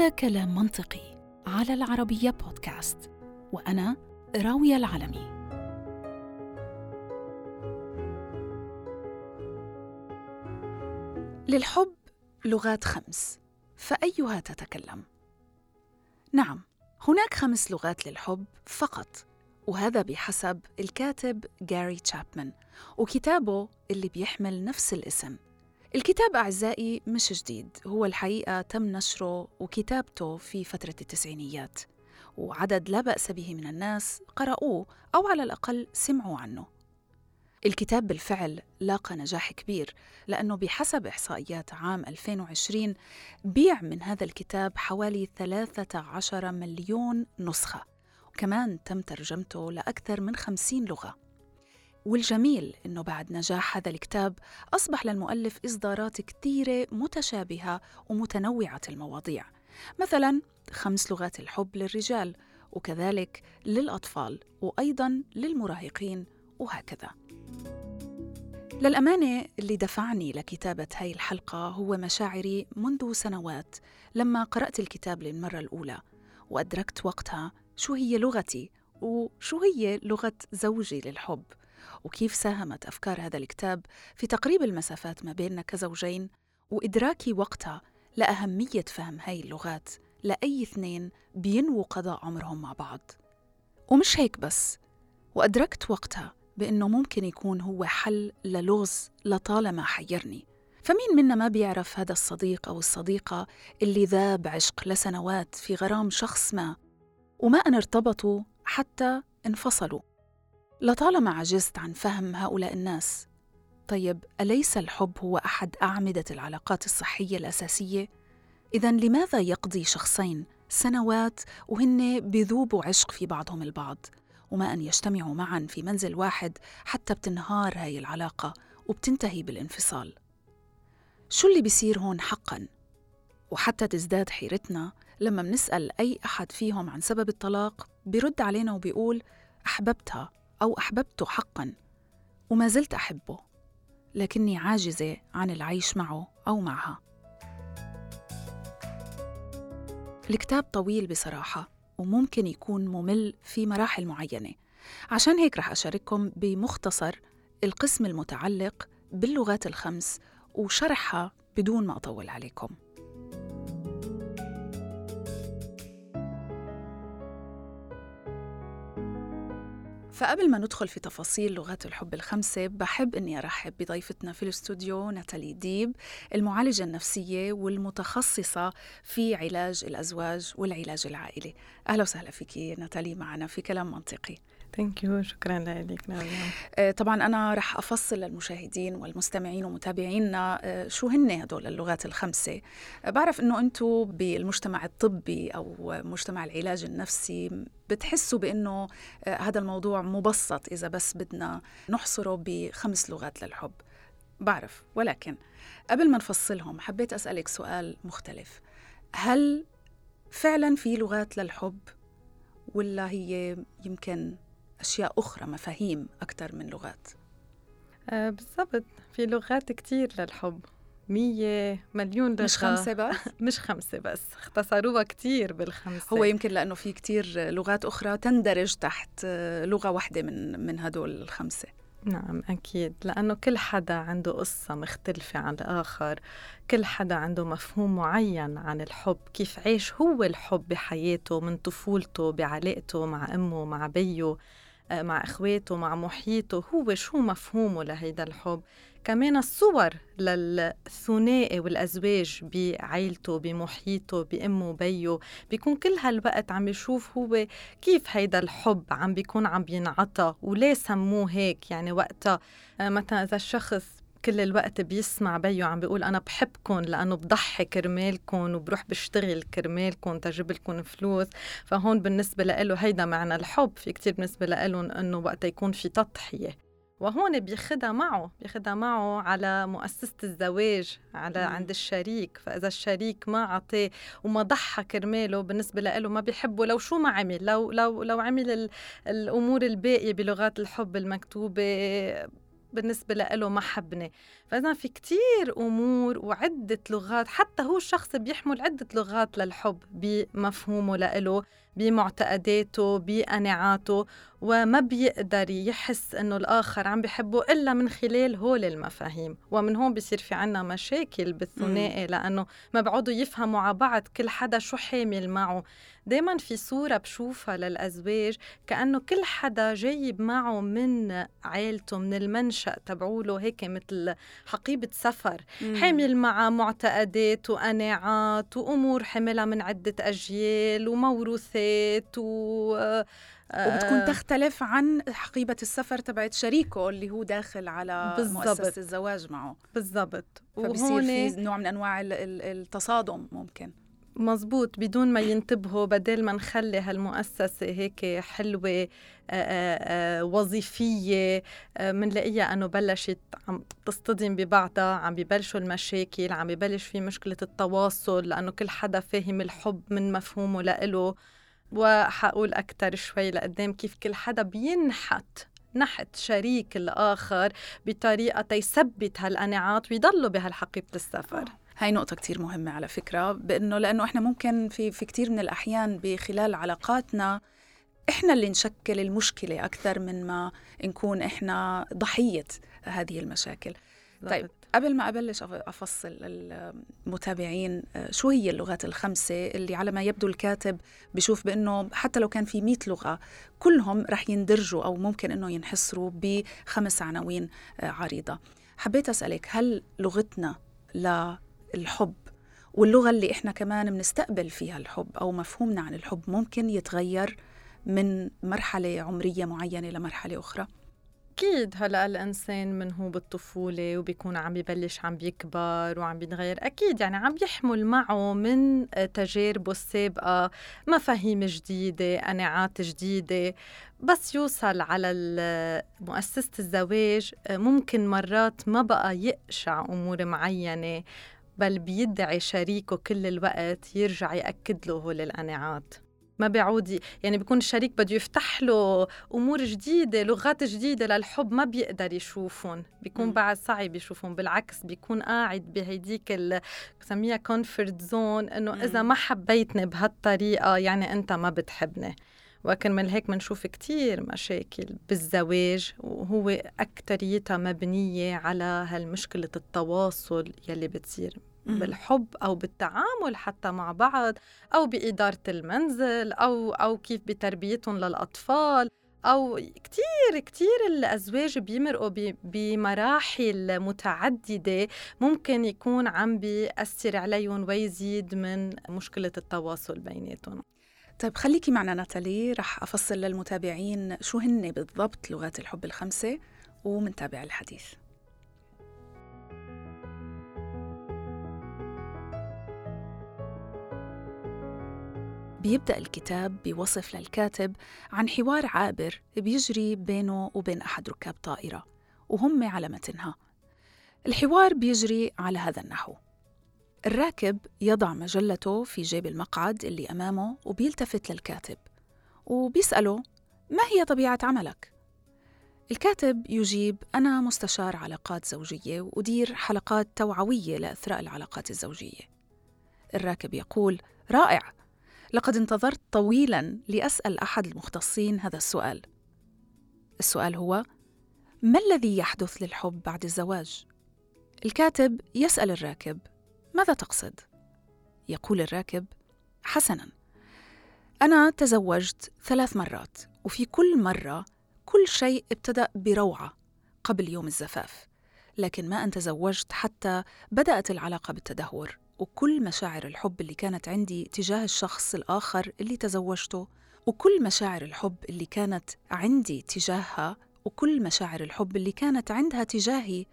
هذا كلام منطقي على العربية بودكاست وأنا راوية العلمي للحب لغات خمس فأيها تتكلم؟ نعم هناك خمس لغات للحب فقط وهذا بحسب الكاتب جاري تشابمان وكتابه اللي بيحمل نفس الاسم الكتاب أعزائي مش جديد هو الحقيقة تم نشره وكتابته في فترة التسعينيات وعدد لا بأس به من الناس قرأوه أو على الأقل سمعوا عنه. الكتاب بالفعل لاقى نجاح كبير لأنه بحسب إحصائيات عام 2020 بيع من هذا الكتاب حوالي 13 مليون نسخة وكمان تم ترجمته لأكثر من 50 لغة. والجميل إنه بعد نجاح هذا الكتاب أصبح للمؤلف إصدارات كثيرة متشابهة ومتنوعة المواضيع مثلا خمس لغات الحب للرجال وكذلك للأطفال وأيضا للمراهقين وهكذا. للأمانة اللي دفعني لكتابة هاي الحلقة هو مشاعري منذ سنوات لما قرأت الكتاب للمرة الأولى وأدركت وقتها شو هي لغتي وشو هي لغة زوجي للحب. وكيف ساهمت أفكار هذا الكتاب في تقريب المسافات ما بيننا كزوجين وإدراكي وقتها لأهمية فهم هاي اللغات لأي اثنين بينووا قضاء عمرهم مع بعض. ومش هيك بس وأدركت وقتها بأنه ممكن يكون هو حل للغز لطالما حيرني. فمين منا ما بيعرف هذا الصديق أو الصديقة اللي ذاب عشق لسنوات في غرام شخص ما وما أن ارتبطوا حتى انفصلوا. لطالما عجزت عن فهم هؤلاء الناس طيب أليس الحب هو أحد أعمدة العلاقات الصحية الأساسية؟ إذا لماذا يقضي شخصين سنوات وهن بذوبوا عشق في بعضهم البعض وما أن يجتمعوا معا في منزل واحد حتى بتنهار هاي العلاقة وبتنتهي بالانفصال شو اللي بيصير هون حقا؟ وحتى تزداد حيرتنا لما منسأل أي أحد فيهم عن سبب الطلاق بيرد علينا وبيقول أحببتها أو أحببته حقا وما زلت أحبه لكني عاجزة عن العيش معه أو معها. الكتاب طويل بصراحة وممكن يكون ممل في مراحل معينة. عشان هيك رح أشارككم بمختصر القسم المتعلق باللغات الخمس وشرحها بدون ما أطول عليكم. فقبل ما ندخل في تفاصيل لغات الحب الخمسة بحب أني أرحب بضيفتنا في الاستوديو ناتالي ديب المعالجة النفسية والمتخصصة في علاج الأزواج والعلاج العائلي. أهلا وسهلا فيك ناتالي معنا في كلام منطقي. thank you شكرا لك آه، طبعا أنا رح أفصل للمشاهدين والمستمعين ومتابعينا آه، شو هن هدول اللغات الخمسة؟ آه، بعرف إنه أنتم بالمجتمع الطبي أو مجتمع العلاج النفسي بتحسوا بإنه هذا الموضوع مبسط إذا بس بدنا نحصره بخمس لغات للحب. بعرف ولكن قبل ما نفصلهم حبيت أسألك سؤال مختلف. هل فعلا في لغات للحب ولا هي يمكن أشياء أخرى مفاهيم أكثر من لغات. آه بالضبط. في لغات كتير للحب. مية مليون لغة. مش خمسة بس؟ مش خمسة بس. اختصروها كتير بالخمسة. هو يمكن لأنه في كتير لغات أخرى تندرج تحت لغة واحدة من من هدول الخمسة. نعم أكيد. لأنه كل حدا عنده قصة مختلفة عن الآخر. كل حدا عنده مفهوم معين عن الحب. كيف عيش هو الحب بحياته من طفولته بعلاقته مع أمه مع بيه. آه، مع اخواته مع محيطه هو شو مفهومه لهيدا الحب؟ كمان الصور للثنائي والأزواج بعيلته بمحيطه بأمه وبيه بيكون كل هالوقت عم بيشوف هو كيف هيدا الحب عم بيكون عم بينعطى وليه سموه هيك؟ يعني وقتها آه، مثلا إذا الشخص كل الوقت بيسمع بيو عم بيقول أنا بحبكم لأنه بضحي كرمالكم وبروح بشتغل كرمالكم تجيب لكم فلوس. فهون بالنسبة له هيدا معنى الحب في كتير بالنسبة لهم إنه وقت يكون في تضحية. وهون بياخدها معه بياخدها معه على مؤسسة الزواج على مم. عند الشريك. فإذا الشريك ما عطاه وما ضحى كرماله بالنسبة له ما بيحبه لو شو ما عمل لو لو لو عمل الأمور الباقية بلغات الحب المكتوبة بالنسبة له ما حبني. فإذا في كتير أمور وعدة لغات حتى هو الشخص بيحمل عدة لغات للحب بمفهومه لإله بمعتقداته بقناعاته وما بيقدر يحس إنه الآخر عم بحبه إلا من خلال هول المفاهيم. ومن هون بصير في عنا مشاكل بالثنائي لأنه ما بيقعدوا يفهموا على بعض كل حدا شو حامل معه. دايما في صورة بشوفها للأزواج كأنه كل حدا جايب معه من عائلته من المنشأ تبعوله هيك مثل حقيبة سفر مم. حامل معه معتقدات وقناعات وأمور حملها من عدة أجيال وموروثات و وبتكون آه. تختلف عن حقيبة السفر تبعت شريكه اللي هو داخل على بالزبط. مؤسسة الزواج معه بالضبط فبصير في نوع من أنواع التصادم ممكن مزبوط بدون ما ينتبهوا بدل ما نخلي هالمؤسسة هيك حلوة وظيفية منلاقيها أنه بلشت عم تصطدم ببعضها عم ببلشوا المشاكل عم ببلش في مشكلة التواصل لأنه كل حدا فاهم الحب من مفهومه لإله. وحقول أكتر شوي لقدام كيف كل حدا بينحت نحت شريك الآخر بطريقة تيثبت هالقناعات ويضلوا بهالحقيبة السفر. هاي نقطة كتير مهمة على فكرة بأنه لأنه إحنا ممكن في في كتير من الأحيان بخلال علاقاتنا إحنا اللي نشكل المشكلة أكثر من ما نكون إحنا ضحية هذه المشاكل. طيب قبل ما أبلش أفصل المتابعين آه، شو هي اللغات الخمسة اللي على ما يبدو الكاتب بشوف بأنه حتى لو كان في مئة لغة كلهم رح يندرجوا أو ممكن أنه ينحصروا بخمس عناوين آه، عريضة. حبيت أسألك هل لغتنا الحب واللغة اللي إحنا كمان بنستقبل فيها الحب أو مفهومنا عن الحب ممكن يتغير من مرحلة عمرية معينة لمرحلة أخرى؟ أكيد هلأ الإنسان من هو بالطفولة وبيكون عم ببلش عم بيكبر وعم بيتغير أكيد يعني عم يحمل معه من تجاربه السابقة مفاهيم جديدة قناعات جديدة. بس يوصل على مؤسسة الزواج ممكن مرات ما بقى يقشع أمور معينة. بل بيدعي شريكه كل الوقت يرجع يأكد له هول القناعات. ما بيعود يعني بيكون الشريك بده يفتح له أمور جديدة لغات جديدة للحب ما بيقدر يشوفهم. بيكون بعد صعب يشوفهم بالعكس بيكون قاعد بهيديك بسميها كونفورت زون إنه إذا ما حبيتني بهالطريقة يعني أنت ما بتحبني. وكن من هيك بنشوف كتير مشاكل بالزواج وهو أكتريتها مبنية على هالمشكلة التواصل يلي بتصير بالحب أو بالتعامل حتى مع بعض أو بإدارة المنزل أو أو كيف بتربيتهم للأطفال أو كتير كتير الأزواج بيمرقوا بمراحل متعددة ممكن يكون عم بيأثر عليهم ويزيد من مشكلة التواصل بيناتهم. طيب خليكي معنا ناتالي. رح أفصل للمتابعين شو هن بالضبط لغات الحب الخمسة ومنتابع الحديث. بيبدأ الكتاب بوصف للكاتب عن حوار عابر بيجري بينه وبين أحد ركاب طائرة وهم على متنها. الحوار بيجري على هذا النحو. الراكب يضع مجلته في جيب المقعد اللي أمامه وبيلتفت للكاتب وبيسأله ما هي طبيعة عملك؟ الكاتب يجيب أنا مستشار علاقات زوجية وأدير حلقات توعوية لإثراء العلاقات الزوجية. الراكب يقول رائع! لقد انتظرت طويلا لأسأل أحد المختصين هذا السؤال. السؤال هو ما الذي يحدث للحب بعد الزواج؟ الكاتب يسأل الراكب ماذا تقصد؟ يقول الراكب حسنا أنا تزوجت ثلاث مرات وفي كل مرة كل شيء ابتدأ بروعة قبل يوم الزفاف لكن ما أن تزوجت حتى بدأت العلاقة بالتدهور وكل مشاعر الحب اللي كانت عندي تجاه الشخص الآخر اللي تزوجته وكل مشاعر الحب اللي كانت عندي تجاهها وكل مشاعر الحب اللي كانت عندها تجاهي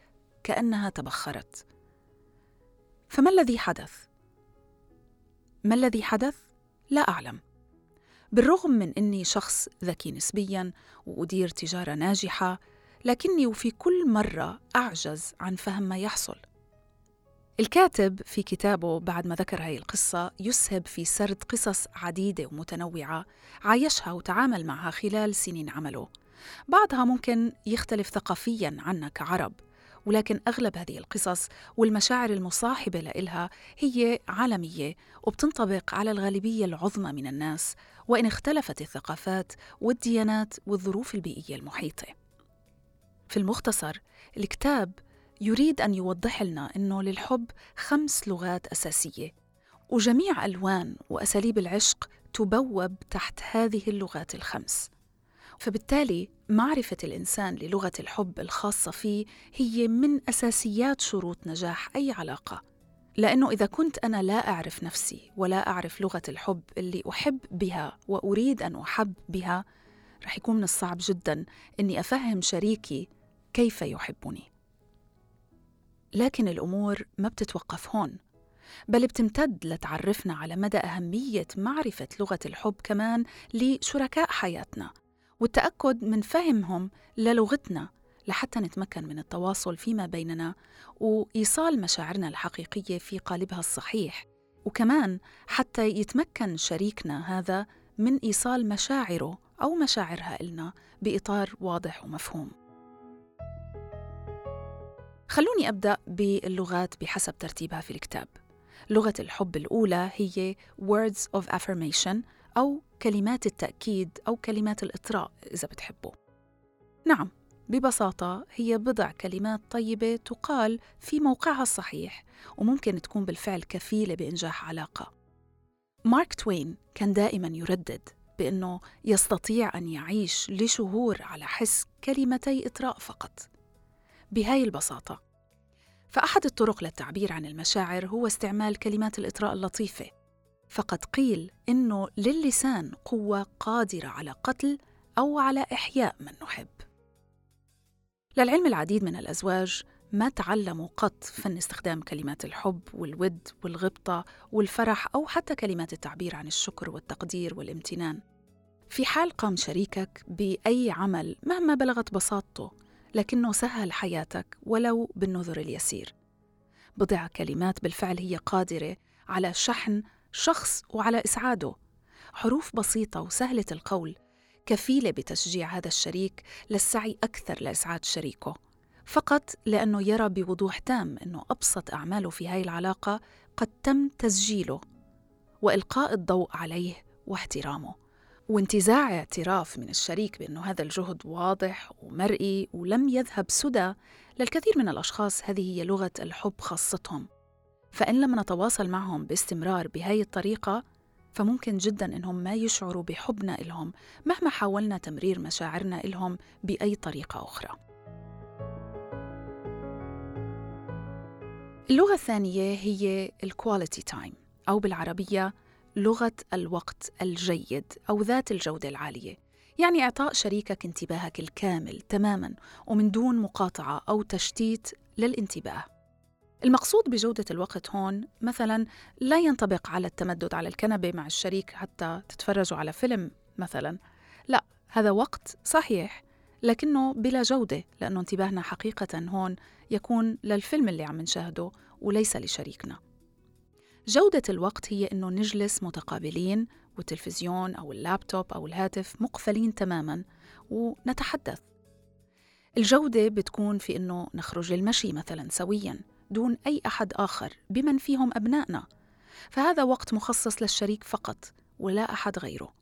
كأنها تبخرت. فما الذي حدث؟ ما الذي حدث؟ لا أعلم بالرغم من أني شخص ذكي نسبيا وأدير تجارة ناجحة لكني وفي كل مرة أعجز عن فهم ما يحصل الكاتب في كتابه بعد ما ذكر هاي القصة يسهب في سرد قصص عديدة ومتنوعة عايشها وتعامل معها خلال سنين عمله بعضها ممكن يختلف ثقافيا عنا كعرب ولكن أغلب هذه القصص والمشاعر المصاحبة لإلها هي عالمية وبتنطبق على الغالبية العظمى من الناس وإن اختلفت الثقافات والديانات والظروف البيئية المحيطة. في المختصر الكتاب يريد أن يوضح لنا أنه للحب خمس لغات أساسية وجميع ألوان وأساليب العشق تبوب تحت هذه اللغات الخمس. فبالتالي معرفة الإنسان للغة الحب الخاصة فيه هي من أساسيات شروط نجاح أي علاقة. لأنه إذا كنت أنا لا أعرف نفسي ولا أعرف لغة الحب اللي أحب بها وأريد أن أحب بها رح يكون من الصعب جدا أني أفهم شريكي كيف يحبني. لكن الأمور ما بتتوقف هون بل بتمتد لتعرفنا على مدى أهمية معرفة لغة الحب كمان لشركاء حياتنا. والتأكد من فهمهم للغتنا لحتى نتمكن من التواصل فيما بيننا وإيصال مشاعرنا الحقيقية في قالبها الصحيح. وكمان حتى يتمكن شريكنا هذا من إيصال مشاعره أو مشاعرها إلنا بإطار واضح ومفهوم. خلوني أبدأ باللغات بحسب ترتيبها في الكتاب. لغة الحب الأولى هي words of affirmation أو كلمات التأكيد أو كلمات الإطراء إذا بتحبوا نعم ببساطة هي بضع كلمات طيبة تقال في موقعها الصحيح وممكن تكون بالفعل كفيلة بإنجاح علاقة. مارك توين كان دائما يردد بأنه يستطيع أن يعيش لشهور على حس كلمتي إطراء فقط. بهاي البساطة فأحد الطرق للتعبير عن المشاعر هو استعمال كلمات الإطراء اللطيفة فقد قيل إنه للسان قوة قادرة على قتل أو على إحياء من نحب. للعلم العديد من الأزواج ما تعلموا قط فن استخدام كلمات الحب والود والغبطة والفرح أو حتى كلمات التعبير عن الشكر والتقدير والامتنان. في حال قام شريكك بأي عمل مهما بلغت بساطته لكنه سهل حياتك ولو بالنذر اليسير. بضع كلمات بالفعل هي قادرة على شحن شخص وعلى إسعاده. حروف بسيطة وسهلة القول كفيلة بتشجيع هذا الشريك للسعي أكثر لإسعاد شريكه. فقط لأنه يرى بوضوح تام أنه أبسط أعماله في هاي العلاقة قد تم تسجيله وإلقاء الضوء عليه واحترامه. وانتزاع اعتراف من الشريك بأنه هذا الجهد واضح ومرئي ولم يذهب سدى للكثير من الأشخاص هذه هي لغة الحب خاصتهم. فإن لم نتواصل معهم باستمرار بهاي الطريقة فممكن جدا إنهم ما يشعروا بحبنا إلهم مهما حاولنا تمرير مشاعرنا إلهم بأي طريقة أخرى. اللغة الثانية هي ال quality time أو بالعربية لغة الوقت الجيد أو ذات الجودة العالية. يعني إعطاء شريكك انتباهك الكامل تماما ومن دون مقاطعة أو تشتيت للانتباه. المقصود بجودة الوقت هون مثلا لا ينطبق على التمدد على الكنبة مع الشريك حتى تتفرجوا على فيلم مثلا. لا هذا وقت صحيح لكنه بلا جودة لأنه انتباهنا حقيقة هون يكون للفيلم اللي عم نشاهده وليس لشريكنا. جودة الوقت هي إنه نجلس متقابلين والتلفزيون أو اللابتوب أو الهاتف مقفلين تماما ونتحدث. الجودة بتكون في إنه نخرج للمشي مثلا سويا. دون أي أحد آخر بمن فيهم أبنائنا. فهذا وقت مخصص للشريك فقط ولا أحد غيره.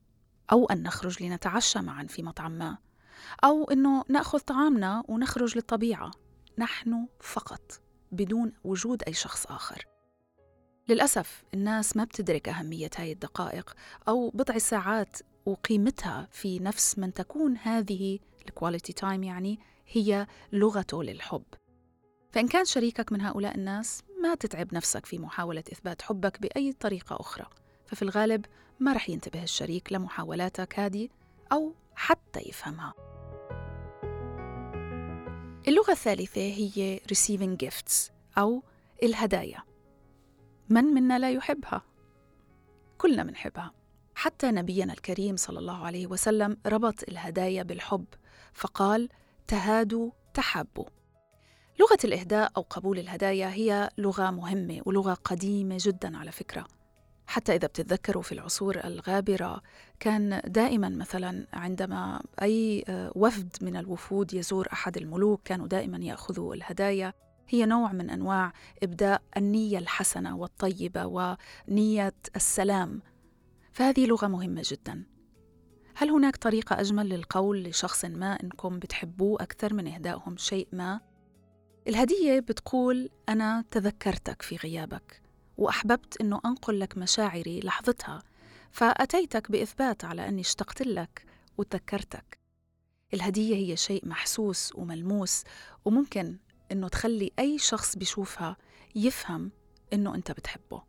أو أن نخرج لنتعشى معا في مطعم ما. أو أنه نأخذ طعامنا ونخرج للطبيعة. نحن فقط بدون وجود أي شخص آخر. للأسف الناس ما بتدرك أهمية هاي الدقائق أو بضع ساعات وقيمتها في نفس من تكون هذه ال quality time يعني هي لغته للحب. فإن كان شريكك من هؤلاء الناس ما تتعب نفسك في محاولة إثبات حبك بأي طريقة أخرى. ففي الغالب ما رح ينتبه الشريك لمحاولاتك هذه أو حتى يفهمها. اللغة الثالثة هي receiving gifts أو الهدايا. من منا لا يحبها؟ كلنا بنحبها. حتى نبينا الكريم صلى الله عليه وسلم ربط الهدايا بالحب فقال تهادوا تحبوا. لغة الإهداء أو قبول الهدايا هي لغة مهمة ولغة قديمة جدا على فكرة. حتى إذا بتتذكروا في العصور الغابرة كان دائما مثلا عندما أي آه، وفد من الوفود يزور أحد الملوك كانوا دائما يأخذوا الهدايا. هي نوع من أنواع إبداء النية الحسنة والطيبة ونية السلام. فهذه لغة مهمة جدا. هل هناك طريقة أجمل للقول لشخص ما إنكم بتحبوه أكثر من إهدائهم شيء ما؟ الهدية بتقول أنا تذكرتك في غيابك وأحببت أنه أنقل لك مشاعري لحظتها فأتيتك بإثبات على أني اشتقت لك وتذكرتك. الهدية هي شيء محسوس وملموس وممكن أنه تخلي أي شخص بيشوفها يفهم أنه أنت بتحبه.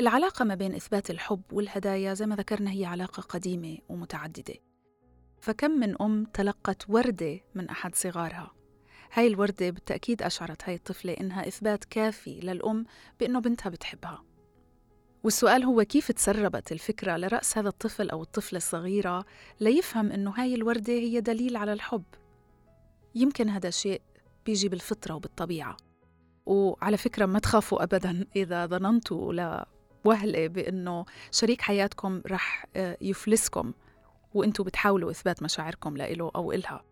العلاقة ما بين إثبات الحب والهدايا زي ما ذكرنا هي علاقة قديمة ومتعددة. فكم من أم تلقت وردة من أحد صغارها؟ هاي الوردة بالتأكيد أشعرت هاي الطفلة إنها إثبات كافي للأم بأنه بنتها بتحبها. والسؤال هو كيف تسربت الفكرة لرأس هذا الطفل أو الطفلة الصغيرة ليفهم إنه هاي الوردة هي دليل على الحب؟ يمكن هذا شيء بيجي بالفطرة وبالطبيعة. وعلى فكرة ما تخافوا أبدا إذا ظننتوا لوهلة بأنه شريك حياتكم رح آه، يفلسكم وإنتوا بتحاولوا إثبات مشاعركم لإله أو إلها.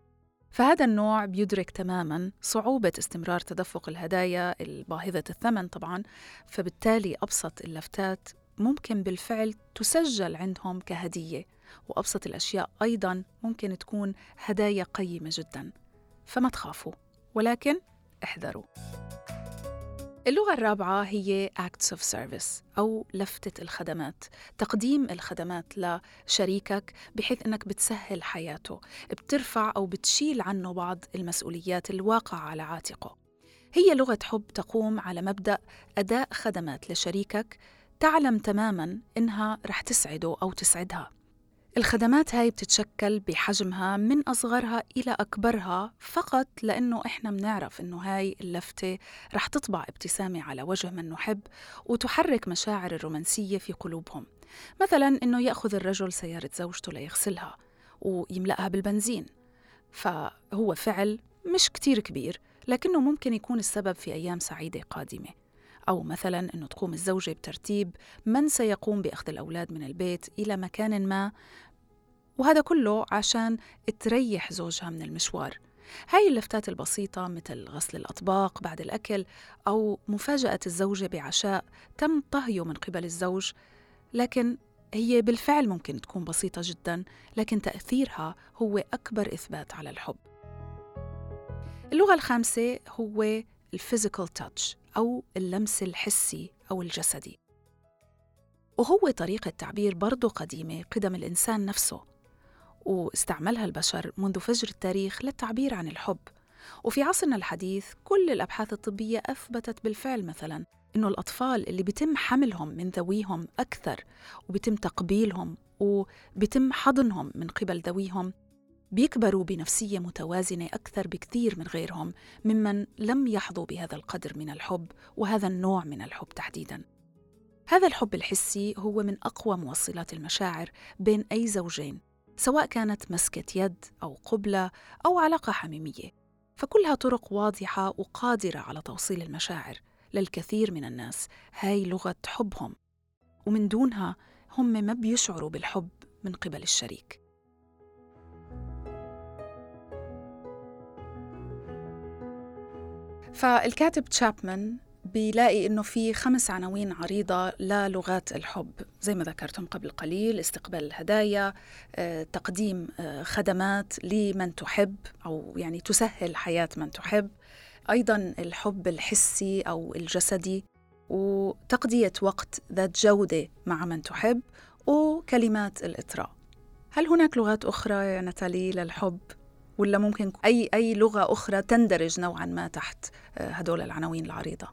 فهذا النوع بيدرك تماما صعوبة استمرار تدفق الهدايا الباهظة الثمن طبعا فبالتالي أبسط اللفتات ممكن بالفعل تسجل عندهم كهدية وأبسط الأشياء أيضا ممكن تكون هدايا قيمة جدا. فما تخافوا ولكن احذروا. اللغة الرابعة هي acts of service أو لفتة الخدمات تقديم الخدمات لشريكك بحيث أنك بتسهل حياته بترفع أو بتشيل عنه بعض المسؤوليات الواقعة على عاتقه. هي لغة حب تقوم على مبدأ أداء خدمات لشريكك تعلم تماما إنها رح تسعده أو تسعدها. الخدمات هاي بتتشكل بحجمها من أصغرها إلى أكبرها فقط لأنه إحنا بنعرف إنه هاي اللفتة رح تطبع ابتسامة على وجه من نحب وتحرك مشاعر الرومانسية في قلوبهم. مثلا إنه يأخذ الرجل سيارة زوجته ليغسلها ويملأها بالبنزين. فهو فعل مش كتير كبير لكنه ممكن يكون السبب في أيام سعيدة قادمة. أو مثلا أنه تقوم الزوجة بترتيب من سيقوم بأخذ الأولاد من البيت إلى مكان ما وهذا كله عشان تريح زوجها من المشوار. هاي اللفتات البسيطة مثل غسل الأطباق بعد الأكل أو مفاجأة الزوجة بعشاء تم طهيه من قبل الزوج لكن هي بالفعل ممكن تكون بسيطة جدا لكن تأثيرها هو أكبر إثبات على الحب. اللغة الخامسة هو الفيزيكال تاتش أو اللمس الحسي أو الجسدي. وهو طريقة تعبير برضو قديمة قدم الإنسان نفسه واستعملها البشر منذ فجر التاريخ للتعبير عن الحب. وفي عصرنا الحديث كل الأبحاث الطبية أثبتت بالفعل مثلا إنه الأطفال اللي بيتم حملهم من ذويهم أكثر وبيتم تقبيلهم وبيتم حضنهم من قبل ذويهم بيكبروا بنفسية متوازنة أكثر بكثير من غيرهم ممن لم يحظوا بهذا القدر من الحب وهذا النوع من الحب تحديداً. هذا الحب الحسي هو من أقوى موصلات المشاعر بين أي زوجين سواء كانت مسكة يد أو قبلة أو علاقة حميمية. فكلها طرق واضحة وقادرة على توصيل المشاعر للكثير من الناس. هاي لغة حبهم. ومن دونها هم ما بيشعروا بالحب من قبل الشريك. فالكاتب تشابمان بيلاقي إنه في خمس عناوين عريضة للغات الحب. زي ما ذكرتهم قبل قليل استقبال الهدايا آه، تقديم آه، خدمات لمن تحب أو يعني تسهل حياة من تحب. أيضا الحب الحسي أو الجسدي وتقضية وقت ذات جودة مع من تحب وكلمات الإطراء. هل هناك لغات أخرى يا نتالي للحب؟ ولا ممكن اي أي لغة أخرى تندرج نوعا ما تحت آه، هدول العناوين العريضة.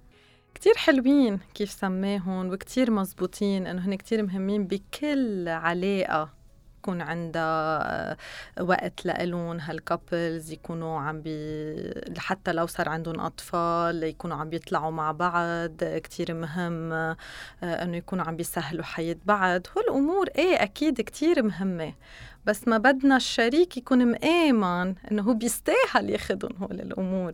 كتير حلوين كيف سماهم وكتير مزبوطين إنه هن كتير مهمين بكل علاقة يكون عندها آه، وقت لإلهم. هالكابلز يكونوا عم بي حتى لو صار عندهم أطفال يكونوا عم بيطلعوا مع بعض. كتير مهم آه، إنه يكونوا عم بيسهلوا حياة بعض. هالأمور إيه أكيد كتير مهمة. بس ما بدنا الشريك يكون مآمن إنه هو بيستاهل ياخذهم هول الأمور.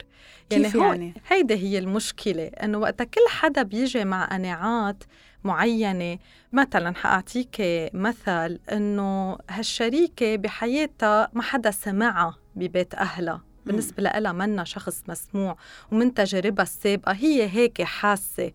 يعني كيف يعني؟ هيدا هي المشكلة إنه وقتها كل حدا بيجي مع قناعات معينة مثلا حأعطيك مثل إنه هالشريكة بحياتها ما حدا سمعها ببيت أهلها. بالنسبة لها منا شخص مسموع ومن تجاربها السابقة هي هيك حاسة.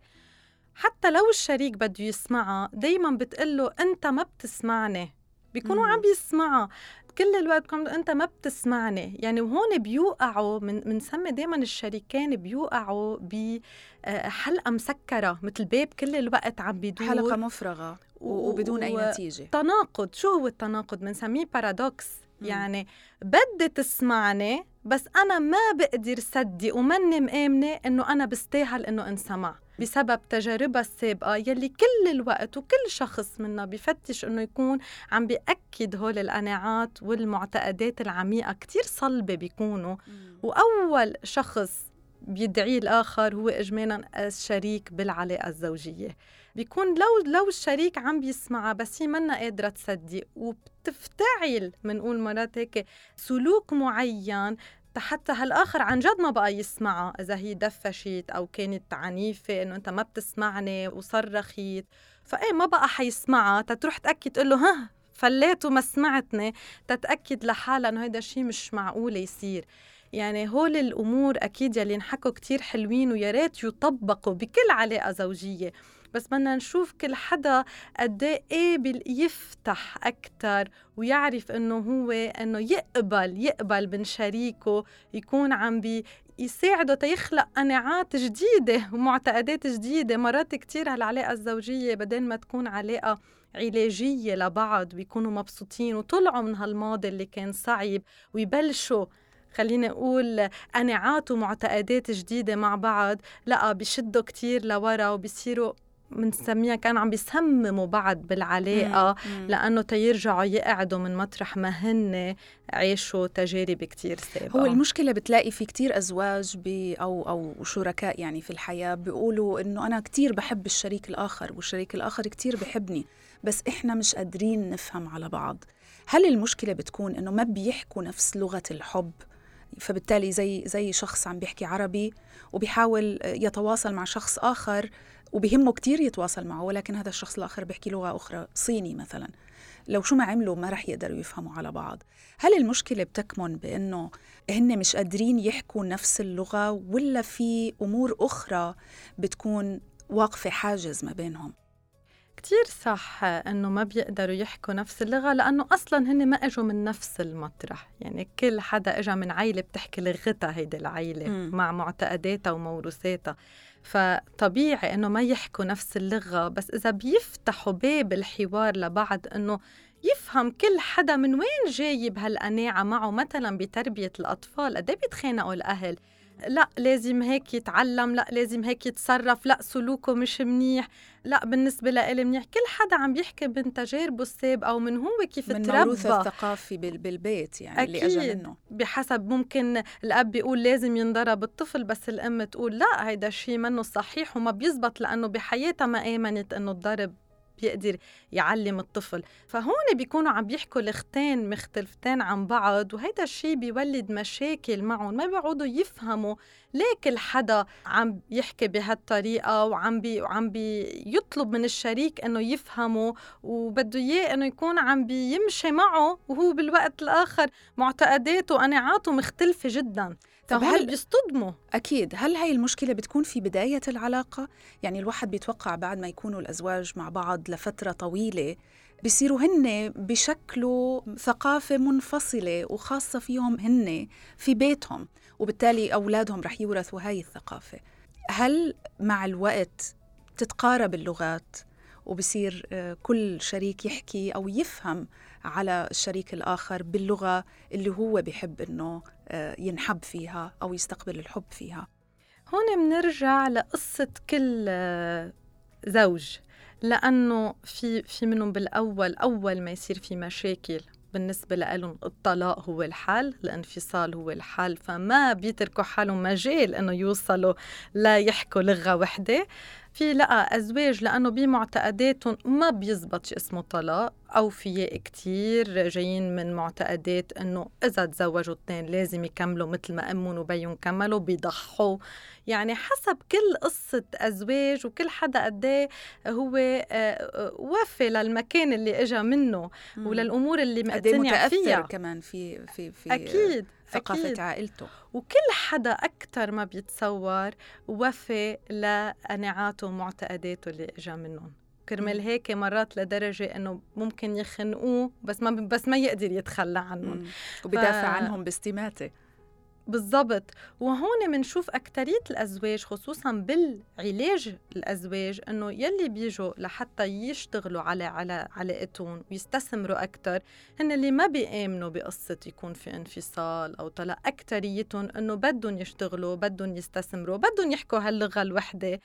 حتى لو الشريك بده يسمعها دايما بتقله أنت ما بتسمعني. بيكونوا عم بيسمعها كل الوقت كم انت ما بتسمعني. يعني وهون بيوقعوا من بنسمي دائما الشريكين بيوقعوا بحلقه مسكرة مثل باب كل الوقت عم بيدور. حلقة مفرغة وبدون أي نتيجة. تناقض. شو هو التناقض؟ بنسميه بارادوكس يعني بدي تسمعني بس أنا ما بقدر صدق وماني مآمنة إنه أنا بستاهل إنه إنسمع. بسبب تجاربها السابقة يلي كل الوقت وكل شخص منا بفتش إنه يكون عم بيأكد هول القناعات والمعتقدات العميقة. كتير صلبة بيكونوا. وأول شخص بيدعيه الآخر هو إجمالا الشريك بالعلاقة الزوجية. بيكون لو لو الشريك عم بيسمعها بس هي منا قادرة تصدق وبتفتعل بنقول مرات هيك سلوك معين حتى هالآخر عن جد ما بقى يسمعها إذا هي دفشت أو كانت عنيفة إنه أنت ما بتسمعني وصرخت فإيه ما بقى حيسمعها. تتروح تأكد تقول له ها فليت وما سمعتني. تتأكد لحالها إنه هيدا الشيء مش معقول يصير. يعني هول الأمور أكيد يلي انحكوا كتير حلوين ويا ريت يطبقوا بكل علاقة زوجية. بس بدنا نشوف كل حدا قد إيه يفتح أكثر ويعرف إنه هو إنه يقبل يقبل من شريكه يكون عم بي يساعده تيخلق قناعات جديدة ومعتقدات جديدة. مرات كتير هالعلاقة الزوجية بدل ما تكون علاقة علاجية لبعض بيكونوا مبسوطين وطلعوا من هالماضي اللي كان صعب ويبلشوا خليني أقول قناعات ومعتقدات جديدة مع بعض. لأ بيشدوا كتير لورا وبيصيروا بنسميها كان عم بيسمموا بعض بالعلاقة لأنه تيرجعوا يقعدوا من مطرح ما هن عيشوا تجارب كتير سابقة. هو المشكلة بتلاقي في كتير أزواج بي أو أو شركاء يعني في الحياة بيقولوا إنه أنا كتير بحب الشريك الآخر والشريك الآخر كتير بحبني بس إحنا مش قادرين نفهم على بعض. هل المشكلة بتكون إنه ما بيحكوا نفس لغة الحب؟ فبالتالي زي زي شخص عم بيحكي عربي وبيحاول يتواصل مع شخص آخر وبهمه كتير يتواصل معه ولكن هذا الشخص الآخر بيحكي لغة أخرى صيني مثلا. لو شو ما عملوا ما رح يقدروا يفهموا على بعض. هل المشكلة بتكمن بأنه هن مش قادرين يحكوا نفس اللغة ولا في أمور أخرى بتكون واقفة حاجز ما بينهم؟ كتير صح إنه ما بيقدروا يحكوا نفس اللغة لأنه أصلا هن ما إجوا من نفس المطرح. يعني كل حدا اجى من عيلة بتحكي لغتها هيدي العيلة. مع معتقداتها وموروثاتها. فطبيعي إنه ما يحكوا نفس اللغة بس إذا بيفتحوا باب الحوار لبعض إنه يفهم كل حدا من وين جاي بهالقناعة معه مثلا بتربية الأطفال قد بيتخانقوا الأهل؟ لا لازم هيك يتعلم لا لازم هيك يتصرف لا سلوكه مش منيح لا بالنسبة لإلي منيح. كل حدا عم بيحكي من تجاربه السابقة ومن هو كيف من تربى. من الثقافي بالبيت يعني أكيد اللي أجا منه. بحسب ممكن الأب بيقول لازم ينضرب الطفل بس الأم تقول لا هيدا الشيء منه صحيح وما بيزبط لأنه بحياتها ما آمنت إنه الضرب بيقدر يعلم الطفل. فهون بيكونوا عم بيحكوا لغتين مختلفتين عن بعض وهيدا الشيء بيولد مشاكل معهم. ما بيقعدوا يفهموا ليه كل حدا عم يحكي بهالطريقة وعم بي وعم بيطلب من الشريك إنه يفهمه وبده إياه إنه يكون عم بيمشي معه وهو بالوقت الآخر معتقداته وقناعاته مختلفة جدا. فهل بيصطدموا؟ أكيد. هل هاي المشكلة بتكون في بداية العلاقة؟ يعني الواحد بيتوقع بعد ما يكونوا الأزواج مع بعض لفترة طويلة بصيروا هن بشكلوا ثقافة منفصلة وخاصة فيهم هن في بيتهم وبالتالي أولادهم رح يورثوا هاي الثقافة. هل مع الوقت تتقارب اللغات وبصير آه، كل شريك يحكي أو يفهم على الشريك الآخر باللغة اللي هو بحب إنه ينحب فيها أو يستقبل الحب فيها. هون بنرجع لقصة كل آه، زوج لأنه في في منهم بالأول أول ما يصير في مشاكل بالنسبة لهم الطلاق هو الحل الانفصال هو الحل فما بيتركوا حالهم مجال إنه يوصلوا لا يحكوا لغة وحدة. في لقى أزواج لأنه بمعتقداتهم ما بيزبط اسمه طلاق أوفياء كتير جايين من معتقدات إنه إذا تزوجوا اثنين لازم يكملوا مثل ما أمهم وبيهم كملوا بيضحوا. يعني حسب كل قصة أزواج وكل حدا قد إيه هو آه، آه، وفي للمكان اللي إجا منه وللأمور اللي إيه مقتنع فيها. كمان في في في أكيد. ثقافة أكيد. عائلته وكل حدا أكتر ما بيتصور وفي لقناعاته ومعتقداته اللي إجا منهم كرمال. هيك مرات لدرجة إنه ممكن يخنقوه بس ما بس ما يقدر يتخلى عنهم. وبدافع عنهم باستماتة بالضبط. وهون منشوف أكترية الأزواج خصوصا بالعلاج الأزواج إنه يلي بيجوا لحتى يشتغلوا على على علاقتهم ويستثمروا أكتر. هن اللي ما بيآمنوا بقصة يكون في انفصال أو طلاق. أكتريتهم إنه بدهم يشتغلوا بدهم يستثمروا بدهم يحكوا هاللغة الوحدة.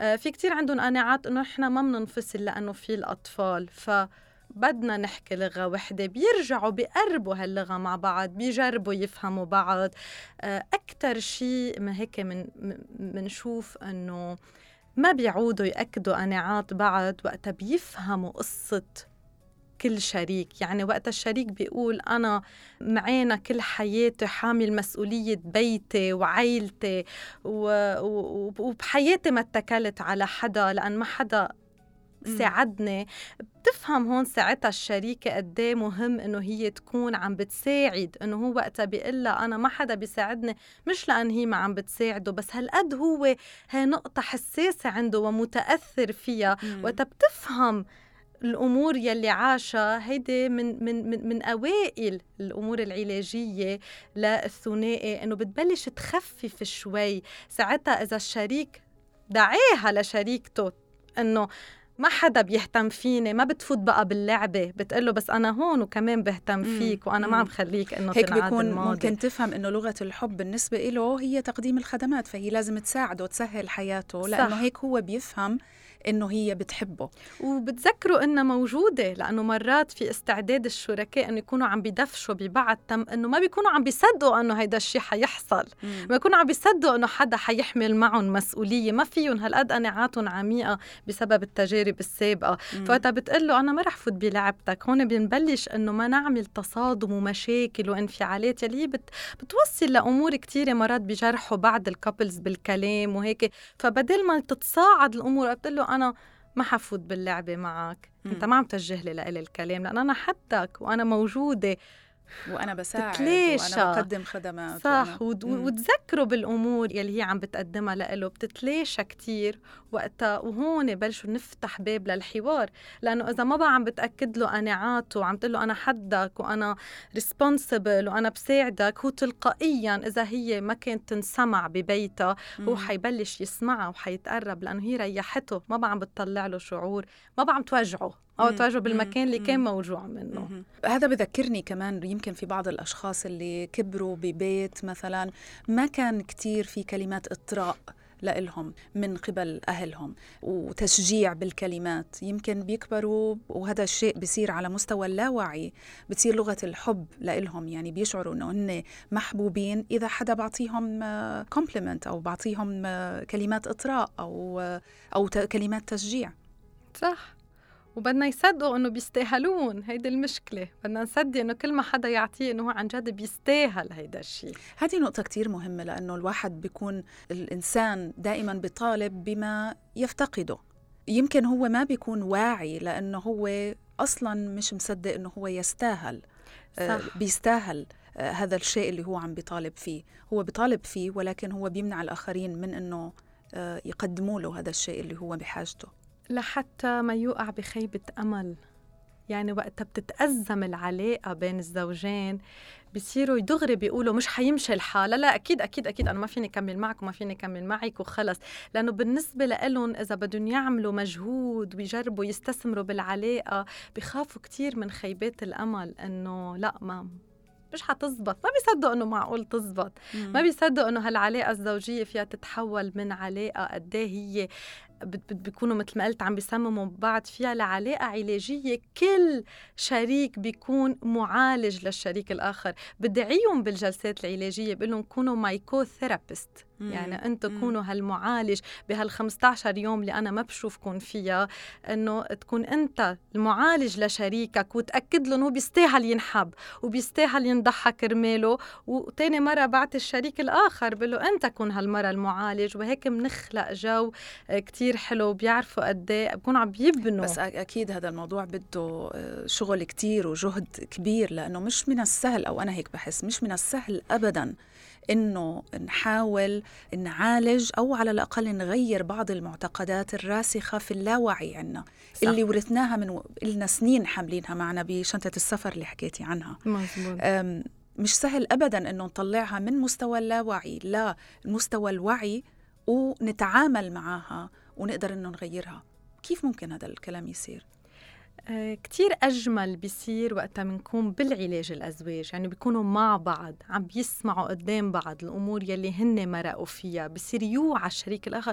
آه، في كتير عندهم قناعات إنه إحنا ما بننفصل لأنه في الأطفال. ف بدنا نحكي لغة وحدة بيرجعوا بيقربوا هاللغة مع بعض بيجربوا يفهموا بعض آه، أكتر شيء من هيك من منشوف أنه ما بيعودوا يأكدوا قناعات بعض وقتها بيفهموا قصة كل شريك يعني وقت الشريك بيقول أنا معانا كل حياتي حامل مسؤولية بيتي وعائلتي و- و- وبحياتي ما اتكلت على حدا لأن ما حدا. ساعدني بتفهم هون ساعتها الشريكة قد إيه مهم إنه هي تكون عم بتساعد إنه هو وقتها بيقول لها أنا ما حدا بيساعدني مش لأن هي ما عم بتساعده بس هالقد هو هي نقطة حساسة عنده ومتأثر فيها. وقتها بتفهم الأمور يلي عاشها هيدي من من من, من أوائل الأمور العلاجية للثنائي إنه بتبلش تخفف شوي. ساعتها إذا الشريك دعاها لشريكته إنه ما حدا بيهتم فيني ما بتفوت بقى باللعبة بتقول له بس أنا هون وكمان بهتم. فيك وأنا ما. عم خليك إنه هيك بيكون الماضي. ممكن تفهم إنه لغة الحب بالنسبة له هي تقديم الخدمات فهي لازم تساعده وتسهل حياته لأنه صح. هيك هو بيفهم إنه هي بتحبه. وبتذكروا إنها موجودة لأنه مرات في استعداد الشركاء إنه يكونوا عم بيدفشوا ببعض تم إنه ما بيكونوا عم بيصدقوا إنه هيدا الشيء حيحصل. ما يكونوا عم بيصدقوا إنه حدا حيحمل معهم مسؤولية ما فيهم هالقد قناعاتهم عميقة بسبب التجارب السابقة. مم. فوقتها بتقول له أنا ما رح فوت بلعبتك هون بنبلش إنه ما نعمل تصادم ومشاكل وانفعالات يلي بت بتوصل لأمور كثيره مرات بجرحوا بعض ال couples بالكلام وهيك. فبدل ما تتصاعد الأمور بتقول له أنا ما حفوت باللعبة معك أنت. ما عم توجه لي لإلي الكلام لأن أنا حدك وأنا موجودة وأنا بساعد تتلاشى. وأنا بقدم خدمات صح وأنا-. وتذكروا بالأمور يلي هي عم بتقدمها لإله بتتلاشى كتير وقتها وهون بلشوا نفتح باب للحوار لأنه إذا ما بقى عم بتأكد له قناعاته وعم تقول له أنا حدك وأنا ريسبونسبل وأنا بساعدك هو تلقائيا إذا هي ما كانت تنسمع ببيتها هو. حيبلش يسمعها وحيتقرب لأنه هي ريحته ما بقى عم بتطلع له شعور ما بقى عم توجعه أو مم. بالمكان اللي كان. موجوع منه. هذا بذكرني كمان يمكن في بعض الأشخاص اللي كبروا ببيت مثلا ما كان كتير في كلمات إطراء لإلهم من قبل أهلهم وتشجيع بالكلمات يمكن بيكبروا وهذا الشيء بيصير على مستوى اللاوعي بتصير لغة الحب لإلهم يعني بيشعروا إنه هن محبوبين إذا حدا بعطيهم كومبلمنت أو بعطيهم كلمات إطراء أو أو كلمات تشجيع صح وبدنا يصدقوا إنه بيستاهلون هيدي المشكلة. بدنا نصدق إنه كل ما حدا يعطيه إنه هو عن جد بيستاهل هيدا الشيء هذه نقطة كتير مهمة لأنه الواحد بيكون الإنسان دائما بيطالب بما يفتقده. يمكن هو ما بيكون واعي لأنه هو أصلا مش مصدق أنه هو يستاهل آه، صح. بيستاهل آه، هذا الشيء اللي هو عم بيطالب فيه. هو بيطالب فيه ولكن هو بيمنع الآخرين من أنه آه، يقدموا له هذا الشيء اللي هو بحاجته. لحتى ما يوقع بخيبة أمل. يعني وقتها بتتأزم العلاقة بين الزوجين بصيروا دغري بيقولوا مش حيمشي الحال. لا لا أكيد أكيد أكيد أنا ما فيني أكمل معك وما فيني أكمل معك وخلص. لأنه بالنسبة لهم إذا بدهم يعملوا مجهود ويجربوا يستثمروا بالعلاقة بخافوا كتير من خيبات الأمل. إنه لا ما مش حتزبط. ما بيصدقوا إنه معقول تزبط. ما بيصدقوا إنه هالعلاقة الزوجية فيها تتحول من علاقة قد إيه هي بيكونوا مثل ما قلت عم بيسمموا بعض فيها لعلاقه علاجية. كل شريك بيكون معالج للشريك الآخر. بدعيهم بالجلسات العلاجية بقول لهم كونوا my co-therapist يعني أنتم كونوا هالمعالج بهال 15 يوم اللي أنا ما بشوفكم فيها إنه تكون أنت المعالج لشريكك وتأكد له انه بيستاهل ينحب وبيستاهل ينضحك كرماله. وتاني مرة بعت الشريك الآخر بقول له أنت كون هالمرة المعالج وهيك بنخلق جو كتير حلو بيعرفوا قد إيه بكون عم بيبنوا بس أكيد هذا الموضوع بده آه، شغل كتير وجهد كبير لأنه مش من السهل أو أنا هيك بحس مش من السهل ابدا إنه نحاول نعالج أو على الأقل نغير بعض المعتقدات الراسخة في اللاوعي عنا صح. اللي ورثناها من لنا سنين حاملينها معنا بشنطة السفر اللي حكيتي عنها مزبوط. مش سهل ابدا إنه نطلعها من مستوى اللاوعي لمستوى الوعي ونتعامل معها ونقدر إنه نغيرها كيف ممكن هذا الكلام يصير كتير أجمل بيصير وقتها بنكون بالعلاج الأزواج يعني بيكونوا مع بعض عم بيسمعوا قدام بعض الأمور يلي هن مرقوا فيها بصير يوعى الشريك الآخر